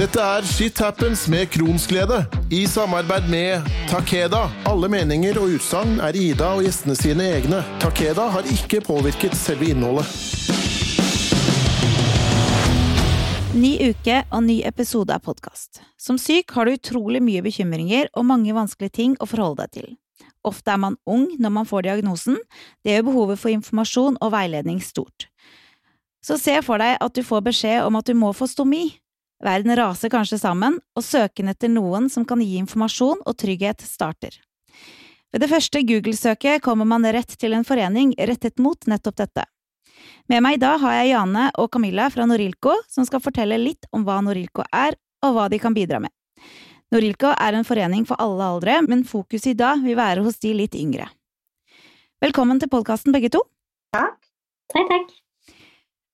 Dette er Shit Happens med Kronsglede, i samarbeid med Takeda. Alle meninger og utsagn er Ida og gjestene sine egne. Takeda har ikke påvirket selve innholdet. Ny uke og ny episode av podkast. Som syk har du utrolig mye bekymringer og mange vanskelige ting å forholde deg til. Ofte er man ung når man får diagnosen. Det gjør behovet for informasjon og veiledning stort. Så se for deg at du får beskjed om at du må få stomi. Verden raser kanskje sammen, og søken etter noen som kan gi informasjon og trygghet starter. Ved det første Google-søket kommer man rett til en forening rettet mot nettopp dette. Med meg i dag har jeg Jane og Camilla fra Norilco, som skal fortelle litt om hva Norilco er, og hva de kan bidra med. Norilco er en forening for alle aldre, men fokuset i dag vil være hos de litt yngre. Velkommen til podkasten, begge to. Takk. Takk, takk.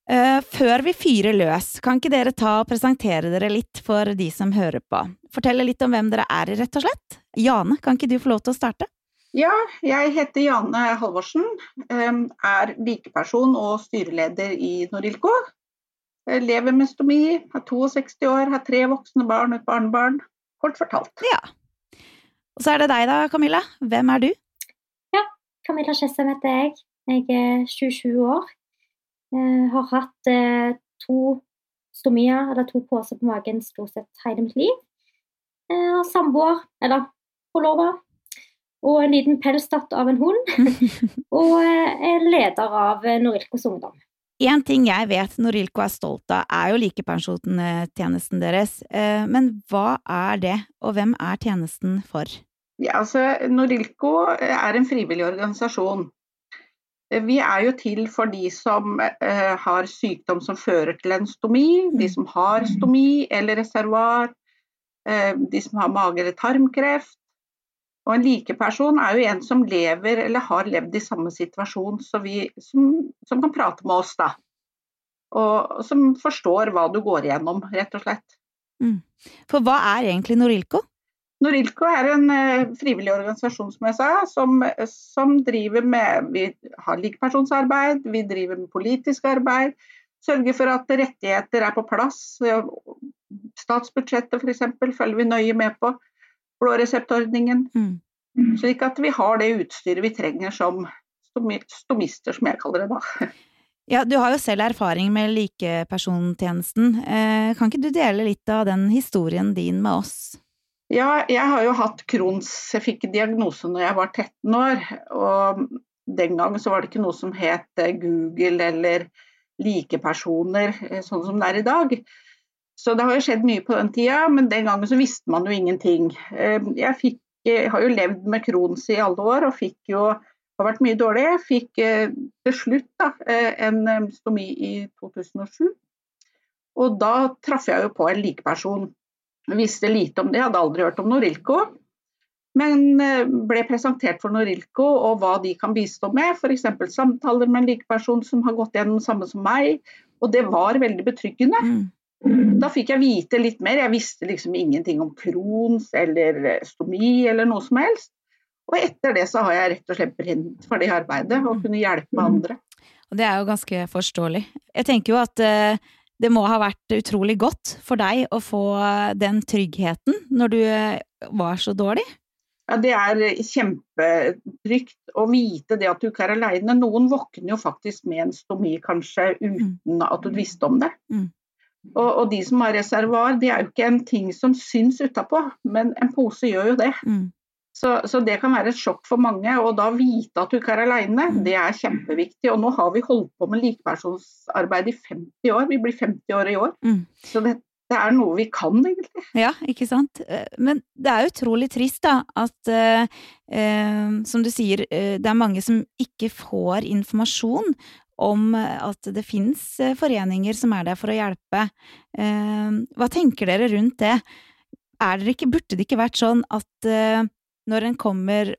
Uh, før vi fyrer løs, kan ikke dere ta og presentere dere litt for de som hører på? Fortelle litt om hvem dere er, rett og slett. Jane, kan ikke du få lov til å starte? Ja, jeg heter Jane Halvorsen. Um, er likeperson og styreleder i Norilco. Lever med stomi, er 62 år, har tre voksne barn og et barnebarn. Kort fortalt. Ja. Og så er det deg da, Camilla. Hvem er du? Ja, Camilla Skjessem heter jeg. Jeg er 27 år. Eh, har hatt eh, to stomier, eller to poser på magen stort sett hele mitt liv. Eh, samboer, eller forlova, og en liten pelsdatt av en hund. og er leder av Norilkos Ungdom. En ting jeg vet Norilco er stolt av, er jo likepensjonstjenesten deres. Men hva er det, og hvem er tjenesten for? Ja, altså, Norilco er en frivillig organisasjon Eh, vi er jo til for de som eh, har sykdom som fører til en stomi, de mm. som har stomi eller reservoar, eh, de som har mage- eller tarmkreft. Og en likeperson er jo en som lever eller har levd i samme situasjon, vi, som, som, kan prate med oss, da. Og som forstår hva du går igjennom, rett og slett. Mm. For hva er egentlig Norilco? Norilco er en uh, frivillig organisasjon som jeg sa, som, som, driver med Vi har likepersonsarbeid, vi driver med politisk arbeid. Sørger for at rettigheter er på plass. Statsbudsjettet f.eks. følger vi nøye med på. Blåreseptordningen. Mm. Slik at vi har det utstyret vi trenger som stomister, som jeg kaller det da. Ja, Du har jo selv erfaring med likepersontjenesten. Eh, kan ikke du dele litt av den historien din med oss? Ja, jeg har jo hatt Crohns. Jeg fikk diagnose når jeg var 13 år. Og den gang så var det ikke noe som het eh, Google eller likepersoner, eh, sånn som det er i dag. Så det har jo skjedd mye på den tida, men den gangen så visste man jo ingenting. Eh, jeg, fikk, jeg har jo levd med Crohns i alle år og fikk jo har vært mye dårlig. Jeg fikk til slutt da, en stomi i 2007. Og da traff jeg jo på en likeperson Visste lite om det, hadde aldri hørt om Norilco. Men eh, ble presentert for Norilco og hva de kan bistå med. F.eks. samtaler med en likeperson som har gått gjennom samme som meg. Og det var veldig betryggende. Mm. Da fikk jeg vite litt mer. Jeg visste liksom ingenting om Crohns eller eh, stomi eller noe som helst. Og etter det så har jeg rett og slett brent for det arbeidet og kunne hjelpe andre. Og det er jo ganske forståelig. Jeg tenker jo at uh, det må ha vært utrolig godt for deg å få den tryggheten når du eh, var så dårlig? Ja, Det er kjempetrygt å vite det at du ikke er alene. Noen våkner jo faktisk med en stomi kanskje uten at du visste om det. Mm. Og, og, de som har reservoar, det er jo ikke en ting som syns utapå, men en pose gjør jo det. Mm. Så, så, det kan være et sjokk for mange. Og da vite at du ikke er alene, mm. det er kjempeviktig. Og nå har vi holdt på med likepersonsarbeid i 50 år. Vi blir 50 år i år. Mm. Så det, det, er noe vi kan, egentlig. Ja, ikke sant. Eh, men det er utrolig trist, da, at eh, eh, som du sier, eh, det er mange som ikke får informasjon om at det finnes foreninger som er der for å hjelpe. Eh, hva tenker dere rundt det? Er dere ikke, burde det ikke vært sånn at eh, når en kommer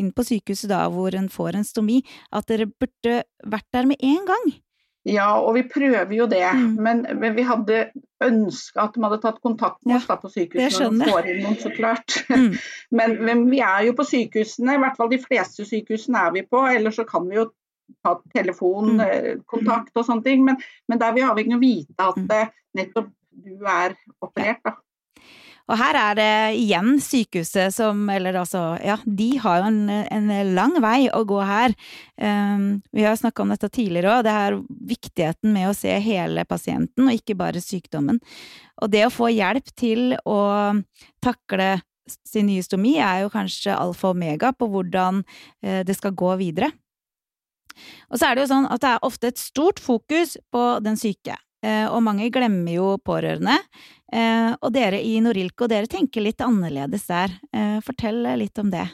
inn på sykehuset da, hvor en får en stomi, at dere burde vært der med en gang? Ja, og vi prøver jo det. Mm. Men, men, vi hadde ønska at de hadde tatt kontakt med oss da på sykehuset når de får inn noen, så klart. Mm. Men, men, vi er jo på sykehusene, i hvert fall de fleste sykehusene er vi på. Ellers så kan vi jo ta telefonkontakt mm. Eh, og sånne ting. Men, men der er vi avhengig av å vite at mm. nettopp du er operert, da. Og her er det igjen sykehuset som Eller altså, ja, de har jo en, en lang vei å gå her. Um, vi har snakka om dette tidligere òg, det er viktigheten med å se hele pasienten, og ikke bare sykdommen. Og det å få hjelp til å takle sin nye stomi er jo kanskje alfa og omega på hvordan uh, det skal gå videre. Og så er det jo sånn at det er ofte et stort fokus på den syke. Eh, og mange glemmer jo pårørende. Eh, og dere i Norilco, dere tenker litt annerledes der. Eh, fortell litt om det.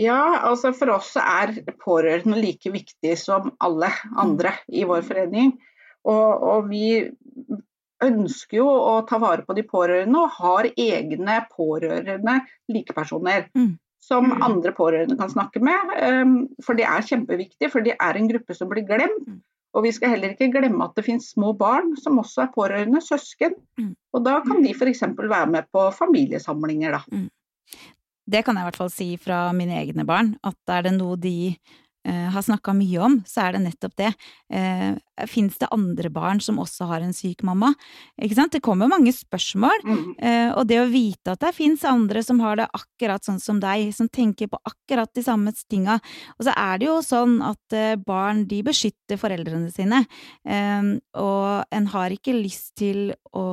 Ja, altså for oss er pårørende like viktig som alle andre i vår forening. Og, og vi ønsker jo å ta vare på de pårørende og har egne pårørende likepersoner. Mm. Som andre pårørende kan snakke med. For det er kjempeviktig, for det er en gruppe som blir glemt. Og vi skal heller ikke glemme at det finnes små barn som også er pårørende, søsken. Mm. Og da kan de f.eks. være med på familiesamlinger, da. Mm. Det kan jeg i hvert fall si fra mine egne barn, at er det noe de har snakka mye om, så er det nettopp det. Eh, Fins det andre barn som også har en syk mamma? Ikke sant? Det kommer mange spørsmål, mm. eh, og det å vite at det fins andre som har det akkurat sånn som deg, som tenker på akkurat de samme tinga. Og så er det jo sånn at eh, barn, de beskytter foreldrene sine, eh, og en har ikke lyst til å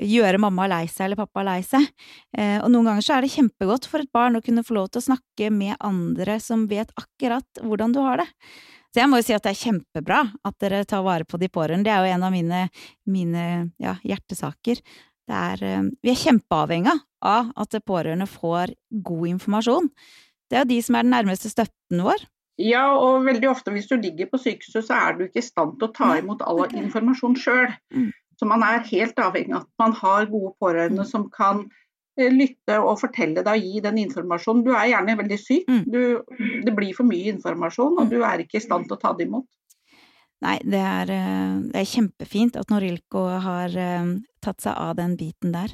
gjøre mamma lei seg eller pappa lei seg. Eh, og noen ganger så er det kjempegodt for et barn å kunne få lov til å snakke med andre som vet akkurat hvordan du har det. Så jeg må jo si at det er kjempebra at dere tar vare på de pårørende. Det er jo en av mine, mine ja, hjertesaker. Er, eh, vi er kjempeavhengig av at pårørende får god informasjon. Det er jo de som er den nærmeste støtten vår. Ja, og veldig ofte hvis du ligger på sykehuset, så er du ikke i stand til å ta imot all informasjon sjøl. Mm. Så man er helt avhengig av at man har gode pårørende som kan eh, lytte og fortelle deg og gi den informasjonen. Du er gjerne veldig syk, mm. du, det blir for mye informasjon, og du er ikke i stand til å ta det imot. Nei, det er, eh, det er kjempefint at Norilco har eh, tatt seg av den biten der.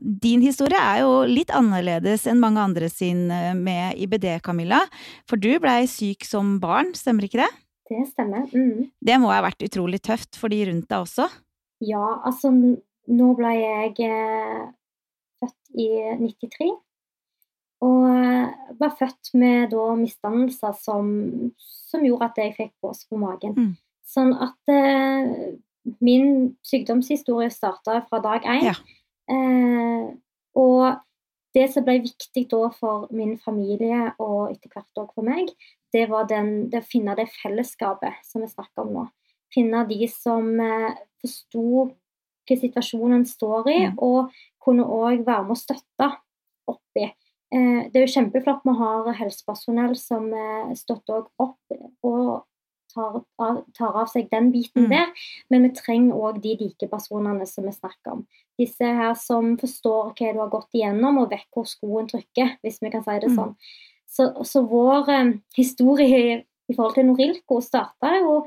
Din historie er jo litt annerledes enn mange andre sin med IBD, Camilla. For du blei syk som barn, stemmer ikke det? Det stemmer. Mm. Det må ha vært utrolig tøft for de rundt deg også? Ja, altså nå ble jeg eh, født i 93. Og eh, var født med da misdannelser som, som, gjorde at jeg fikk bås på magen. Mm. Sånn at eh, min sykdomshistorie starta fra dag én. Ja. Eh, og det som ble viktig da for min familie og etter hvert òg for meg, det var den, det å finne det fellesskapet som vi snakker om nå. Finne de som eh, forsto hva situasjonen står i, og kunne òg være med å støtte oppi. Eh, det er jo kjempeflott vi har helsepersonell som eh, støtter opp og tar av, tar av, seg den biten mm. der, men vi trenger òg de likepersonene som vi snakker om. Disse her som forstår hva du har gått igjennom, og vet hvor skoen trykker, hvis vi kan si det mm. sånn. Så, så vår eh, historie i forhold til Norilco starta jo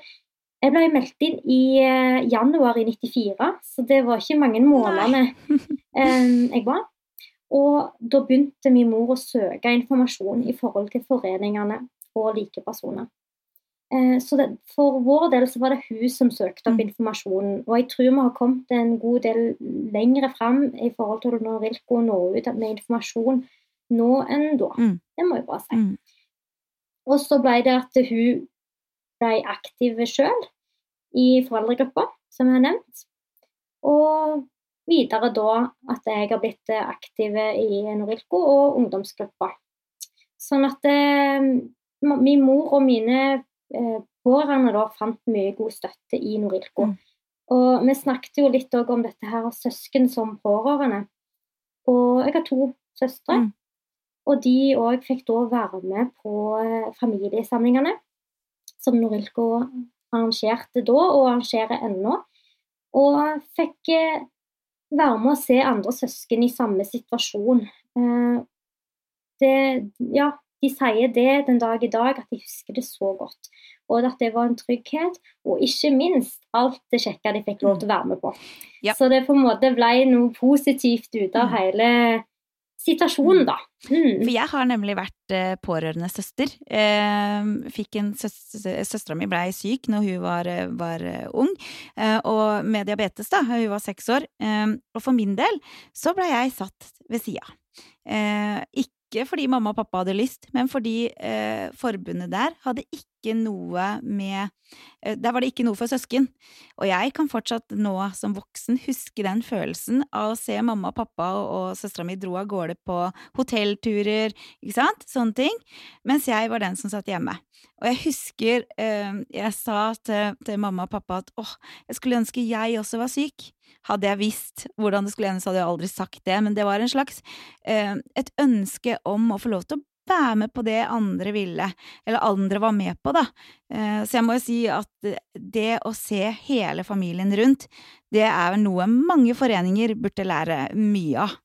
jeg ble meldt inn i uh, januar i 94, så det var ikke mange månedene um, jeg var. Og da begynte min mor å søke informasjon i forhold til foreningene og likepersoner. Uh, så det, for vår del så var det hun som søkte opp mm. informasjonen. Og jeg tror vi har kommet en god del lengre fram i forhold til når Rilko når ut med informasjon nå enn da. Mm. Det må jeg bare si. Mm. Og så ble det at hun ble aktiv sjøl i foreldregruppa, som jeg har nevnt. Og videre da at jeg har blitt aktiv i Norilco og ungdomsgruppa. Sånn at eh, min mor og mine eh, pårørende da fant mye god støtte i Norilco. Mm. Og vi snakket jo litt om dette her søsken som pårørende. Og jeg har to søstre. Mm. Og de òg fikk da være med på eh, familiesamlingene som Norilco arrangerte da, og arrangerer ennå. Og fikk eh, være med å se andre søsken i samme situasjon. Eh, det, ja, de sier det den dag i dag, at de husker det så godt. Og at det var en trygghet, og ikke minst alt det kjekke de fikk lov til å være med på. Ja. Så det på en måte ble noe positivt ut av mm. hele situasjonen, da. Mm. For jeg har nemlig vært eh, pårørende søster. Eh, fikk en Søstera mi blei syk når hun var, var ung, eh, og med diabetes, da. Hun var seks år. Eh, og for min del så blei jeg satt ved sida. Eh, ikke fordi mamma og pappa hadde lyst, men fordi forbundet der hadde ikke noe med Eh, der var det ikke noe for søsken. Og jeg kan fortsatt nå som voksen huske den følelsen av å se mamma og pappa og søstera mi dro av gårde på hotellturer, ikke sant, sånne ting, mens jeg var den som satt hjemme. Og jeg husker eh, jeg sa til, til, mamma og pappa at åh, jeg skulle ønske jeg også var syk. Hadde jeg visst hvordan det skulle ende, så hadde jeg aldri sagt det, men det var en slags eh, et ønske om å få lov til å være med på det andre ville, eller andre var med på, da. Eh, så jeg må jo si at det å se hele familien rundt, det er noe mange foreninger burde lære mye av.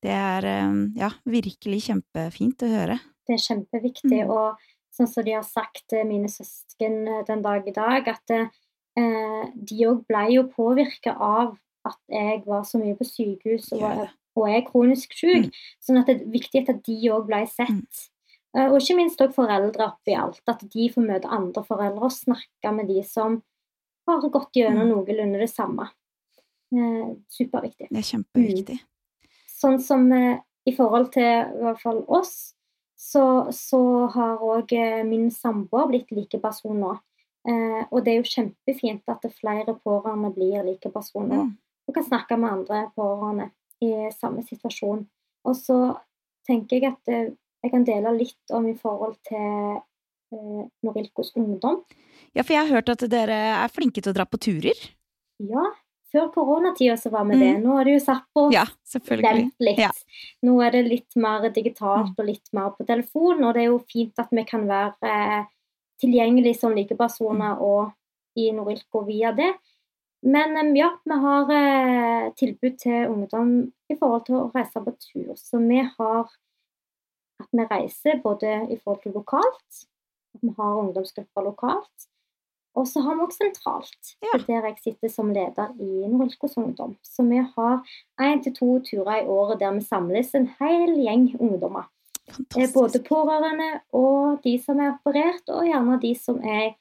Det er eh, ja, virkelig kjempefint å høre. Det er kjempeviktig, mm. og sånn som de har sagt mine søsken den dag i dag, at eh, de òg ble jo påvirka av at jeg var så mye på sykehus og var og er kronisk syk. Mm. Sånn at det er viktig at de òg ble sett. Mm. Eh, og ikke minst òg foreldre oppi alt. At de får møte andre foreldre og snakke med de som har gått gjennom mm. noenlunde det samme. Eh, superviktig. Det er kjempeviktig. Sånn som eh, i forhold til i hvert fall oss, så, så har òg min samboer blitt likeperson nå. Eh, og det er jo kjempefint at flere pårørende blir likepersoner mm. og kan snakke med andre pårørende i samme situasjon. Og så tenker jeg at eh, jeg kan dele litt om i forhold til eh, Norilkos ungdom. Ja, for jeg har hørt at dere er flinke til å dra på turer? Ja, før koronatida så var vi mm. det. Nå er det jo satt på ja, vent litt. Ja. Nå er det litt mer digitalt og litt mer på telefon, og det er jo fint at vi kan være eh, tilgjengelig som likepersoner mm. og i Norilko via det. Men ja, vi har eh, tilbud til ungdom i forhold til å reise på tur. Så vi har at vi reiser både i forhold til lokalt, at vi har ungdomsgrupper lokalt, og så har vi også sentralt, ja. der jeg sitter som leder i Norilskos Ungdom. Så vi har én til to turer i året der vi samles en hel gjeng ungdommer. Fantastisk. Både pårørende og de som er operert, og gjerne de som er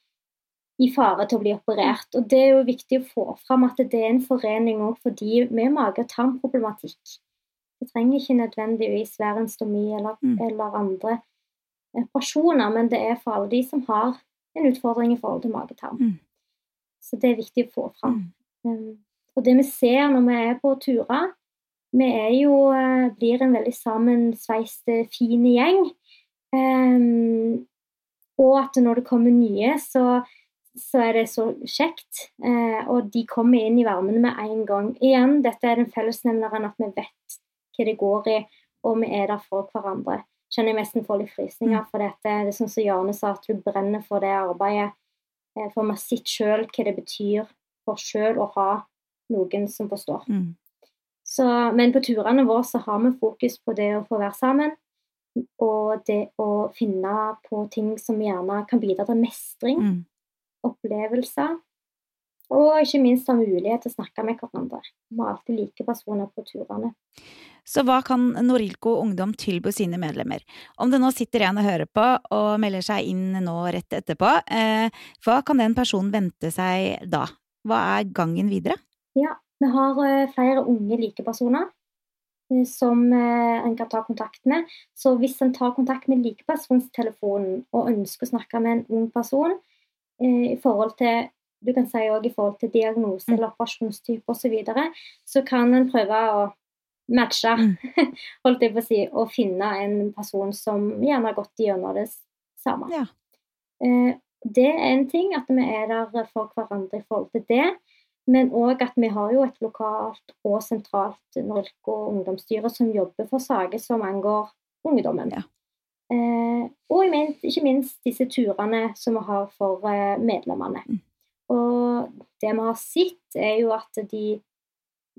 i fare til å bli operert. Og Det er jo viktig å få fram at det er en forening òg for de med mage- og tarmproblematikk. Det trenger ikke nødvendigvis være en stomi eller, mm. eller, andre operasjoner, men det er for alle de som har en utfordring i forhold til mage-tarm. Mm. Så det er viktig å få fram. Mm. Um, og det vi ser når vi er på turer, vi er jo, uh, blir en veldig sammensveist fin gjeng. Um, og at når det kommer nye, så så er det så kjekt. Eh, og de kommer inn i varmen med en gang. Igjen, dette er den fellesnevneren at vi vet hva det går i, og vi er der for hverandre. Kjenner jeg nesten får litt frysninger, mm. for dette. det er sånn som Jane sa, at du brenner for det arbeidet. Eh, for vi har sett sjøl hva det betyr for sjøl å ha noen som forstår. Mm. Så, men på turene våre så har vi fokus på det å få være sammen, og det å finne på ting som gjerne kan bidra til mestring. Mm opplevelser. Og ikke minst ha mulighet til å snakke med hverandre. Vi må alltid like personer på turene. Så hva kan Norilco Ungdom tilby sine medlemmer? Om det nå sitter en og hører på og melder seg inn nå rett etterpå, eh, hva kan den personen vente seg da? Hva er gangen videre? Ja, vi har eh, flere unge likepersoner eh, som eh, en kan ta kontakt med. Så hvis en tar kontakt med likepersonstelefonen og ønsker å snakke med en ung person, i forhold til du kan si også i forhold til diagnose mm. eller operasjonstype osv., så, videre, så kan en prøve å matche, mm. holdt jeg på å si, og finne en person som gjerne har gått gjennom det samme. Ja. Eh, det er en ting, at vi er der for hverandre i forhold til det. Men òg at vi har jo et lokalt og sentralt Norco ungdomsstyre som jobber for saker som angår ungdommen. Ja. Eh, og ikke minst disse turene som vi har for eh, medlemmene. Mm. Og det vi har sett, er jo at de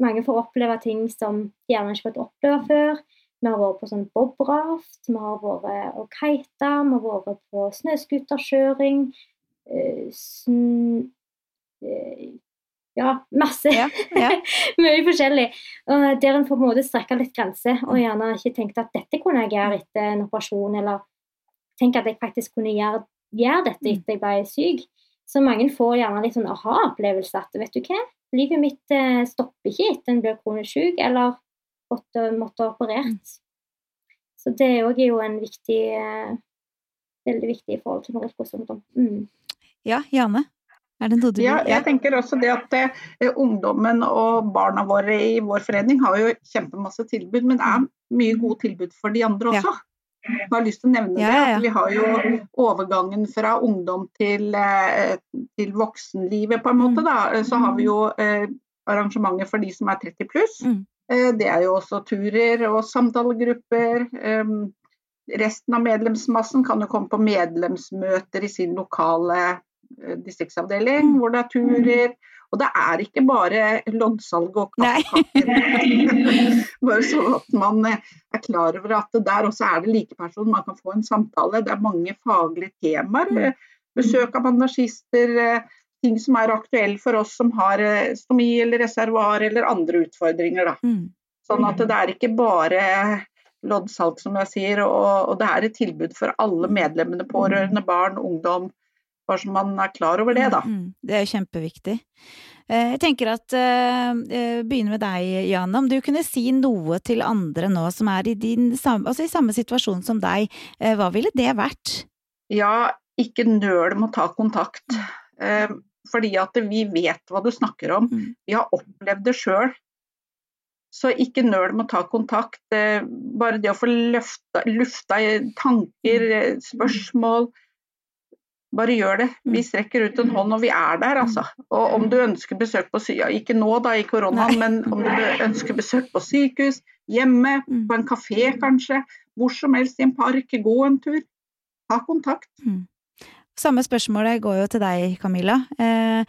mange får oppleve ting som de gjerne ikke har fått oppleve før. Vi har vært på sånn bobraft, vi har vært og kita, vi har vært på snøscooterkjøring. Eh, ja, masse. Ja, ja. Mye forskjellig. Og der en på en måte strekker litt grenser, og gjerne ikke tenkt at dette kunne jeg gjøre etter en operasjon, eller tenke at jeg faktisk kunne gjøre, gjøre dette Mm. etter jeg ble syk. Så mange får gjerne litt sånn aha-opplevelse at vet du hva, livet mitt eh, stopper ikke etter en blir kronisk syk, eller måtte, måtte operert. Mm. Så det òg er jo en viktig eh, Veldig viktig i forhold til Noricos ungdom. Mm. ja, Jane? Ja, jeg tenker også det at eh, ungdommen og barna våre i vår forening har jo kjempemasse tilbud, men det er mye gode tilbud for de andre Ja. også. Jeg har lyst til å nevne Ja, det, ja, ja. at vi har jo overgangen fra ungdom til, eh, til voksenlivet, på en måte. Da. Så har vi jo eh, arrangementer for de som er 30 pluss. Mm. Eh, det er jo også turer og samtalegrupper. Eh, resten av medlemsmassen kan jo komme på medlemsmøter i sin lokale distriktsavdeling, Mm. hvor det er turer. Og det er ikke bare loddsalg og kaffekaker. bare så at man eh, er klar over at det der også er det likeperson. Man kan få en samtale. Det er mange faglige temaer. Mm. eh, Besøk av bandagister. eh, Ting som er aktuelle for oss som har eh, stomi eller reservoar eller andre utfordringer. Da. Mm. Sånn at det er ikke bare loddsalg, som jeg sier, og, og det er et tilbud for alle medlemmene, pårørende, barn, ungdom. Bare så man er klar over det, da. Mm, mm. Det er kjempeviktig. Eh, Jeg tenker at eh, eh, Begynner med deg, Janne. Om du kunne si noe til andre nå som er i, din, altså i samme situasjon som deg, hva ville det vært? Ja, ikke nøl med å ta kontakt. Eh, fordi at vi vet hva du snakker om. Mm. Vi har opplevd det sjøl. Så ikke nøl med å ta kontakt. Bare det å få løfta, lufta tanker, spørsmål. Bare gjør det. Vi strekker ut en hånd, og vi er der, altså. Og om du ønsker besøk på sy ja, ikke nå da i koronaen, men om du ønsker besøk på sykehus, hjemme, Mm. på en kafé kanskje, hvor som helst i en park, gå en tur. Ta kontakt. Samme spørsmålet går jo til deg, Camilla. Eh,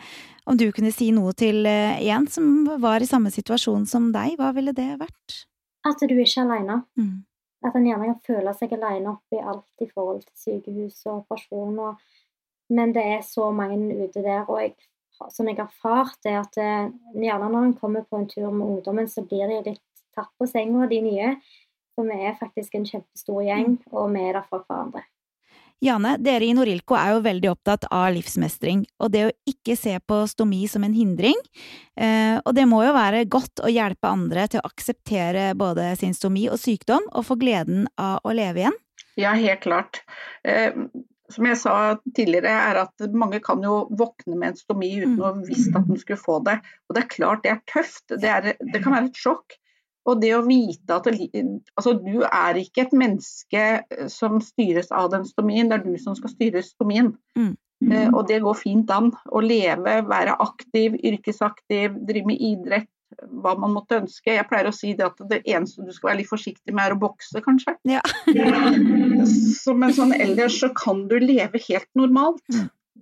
om du kunne si noe til eh, en som var i samme situasjon som deg, hva ville det vært? At du ikke er alene. Mm. At en gjerne kan føle seg alene oppi alt i forhold til sykehus og operasjon. Og, men det er så mange ute der, og jeg, som jeg har erfart, er at eh, gjerne når en kommer på en tur med ungdommen, så blir de litt tatt på senga, de nye. For vi er faktisk en kjempestor gjeng, og vi er der for hverandre. Jane, dere i Norilco er jo veldig opptatt av livsmestring, og det å ikke se på stomi som en hindring. Eh, og det må jo være godt å hjelpe andre til å akseptere både sin stomi og sykdom, og få gleden av å leve igjen. Ja, helt klart. Som jeg sa tidligere, er at mange kan jo våkne med en stomi uten Mm. å ha visst at de skulle få det. Og det er klart det er tøft. Det, er, det kan være et sjokk. Og det å vite at det, altså, du er ikke et menneske eh, som styres av den stomien, det er du som skal styre stomien. Mm. Eh, og det går fint an. Å leve, være aktiv, yrkesaktiv, drive med idrett, hva man måtte ønske. Jeg pleier å si det at det eneste du skal være litt forsiktig med, er å bokse, kanskje. Ja. Så, men sånn ellers så kan du leve helt normalt.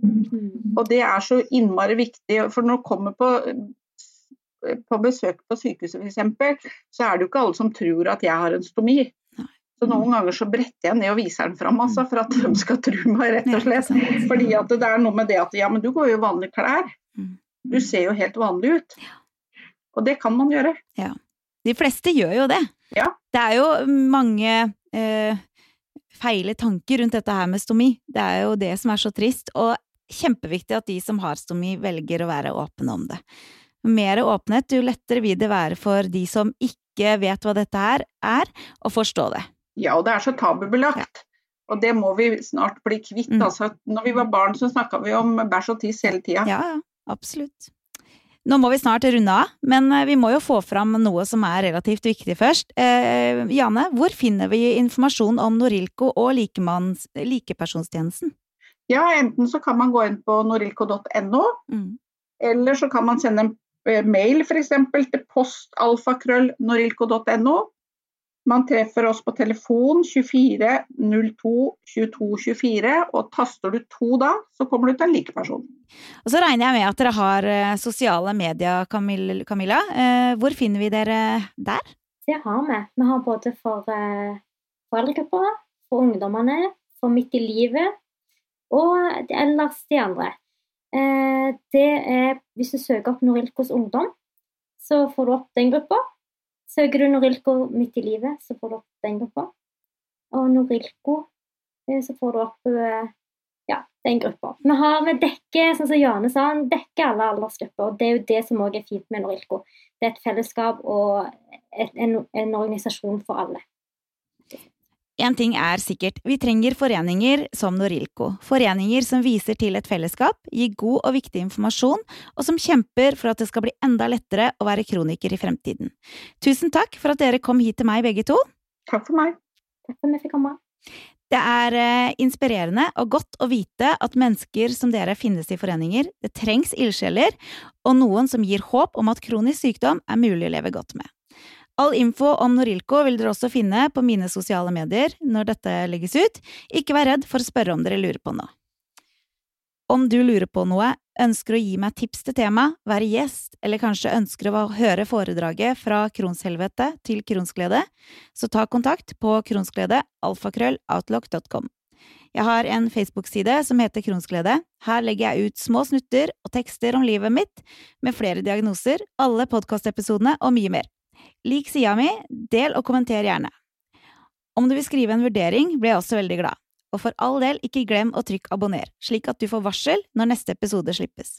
Mm. Og det er så innmari viktig. For når du kommer på, på besøk på sykehuset f.eks., så er det jo ikke alle som tror at jeg har en stomi. Så noen ganger så bretter jeg ned og viser den fram, altså, for at de skal tro meg, rett og slett. Ja. Fordi at det er noe med det at ja, men du går jo i vanlige klær. Mm. Du ser jo helt vanlig ut. Og det kan man gjøre. De fleste gjør jo det. Ja. Det er jo mange eh, feile tanker rundt dette her med stomi. Det er jo det som er så trist, og kjempeviktig at de som har stomi, velger å være åpne om det. Mer åpenhet, jo lettere vil det være for de som ikke vet hva dette her er, å forstå det. Ja, og det er så tabubelagt. Og det må vi snart bli kvitt. Mm. Altså, når vi var barn, så snakka vi om bæsj og tiss hele tida. Ja, ja, absolutt. Nå må vi snart runde av, men eh, vi må jo få fram noe som er relativt viktig først. Eh, Jane, hvor finner vi informasjon om Norilco og likepersonstjenesten? Ja, enten så kan man gå inn på norilco.no, Mm. eller så kan man sende en eh, mail f.eks. til postalfakrøll.norilco.no. Man treffer oss på telefon 24 02 22 24, og taster du to da, så kommer du til en likeperson. Og så regner jeg med at dere har eh, sosiale medier, Camil- Camilla. Eh, hvor finner vi dere der? Det har vi. Vi har både for eh, foreldregrupper, for ungdommene, for midt i livet og ellers de andre. Eh, det er hvis du søker opp Norilkos ungdom, så får du opp den gruppa. Søker du Norilco midt i livet, så får du opp den gruppa. Og Norilko, eh, så får du opp eh, ja, den gruppa. Vi, har, med dekke, sånn som Jane sa, vi dekker alle aldersgrupper. og Det er jo det som også er fint med Norilco. Det er et fellesskap og et, en, en organisasjon for alle. En ting er sikkert, vi trenger foreninger som Norilco. Foreninger som viser til et fellesskap, gir god og viktig informasjon, og som kjemper for at det skal bli enda lettere å være kroniker i fremtiden. Tusen takk for at dere kom hit til meg, begge to. Takk for meg. Takk for at vi fikk komme. Det er eh, inspirerende og godt å vite at mennesker som dere finnes i foreninger. Det trengs ildsjeler, og noen som gir håp om at kronisk sykdom er mulig å leve godt med. All info om Norilco vil dere også finne på mine sosiale medier når dette legges ut. Ikke vær redd for å spørre om dere lurer på noe. Om du lurer på noe, ønsker å gi meg tips til tema, være gjest, eller kanskje ønsker å høre foredraget fra kronshelvete til kronsglede, så ta kontakt på kronsglede alfakrølloutlock.com. Jeg har en Facebook-side som heter Kronsglede. Her legger jeg ut små snutter og tekster om livet mitt, med flere diagnoser, alle podkastepisodene og mye mer. Lik sida mi, del og kommenter gjerne. Om du vil skrive en vurdering, blir jeg også veldig glad. Og for all del, ikke glem å trykke abonner, slik at du får varsel når neste episode slippes.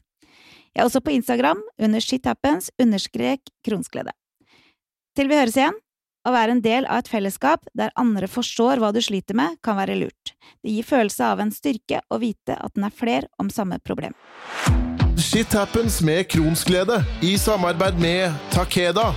Jeg er også på Instagram under shithappens underskrek kronsglede. Til vi høres igjen, å være en del av et fellesskap der andre forstår hva du sliter med, kan være lurt. Det gir følelse av en styrke å vite at den er fler om samme problem. Shit happens med kronsglede i samarbeid med Takeda.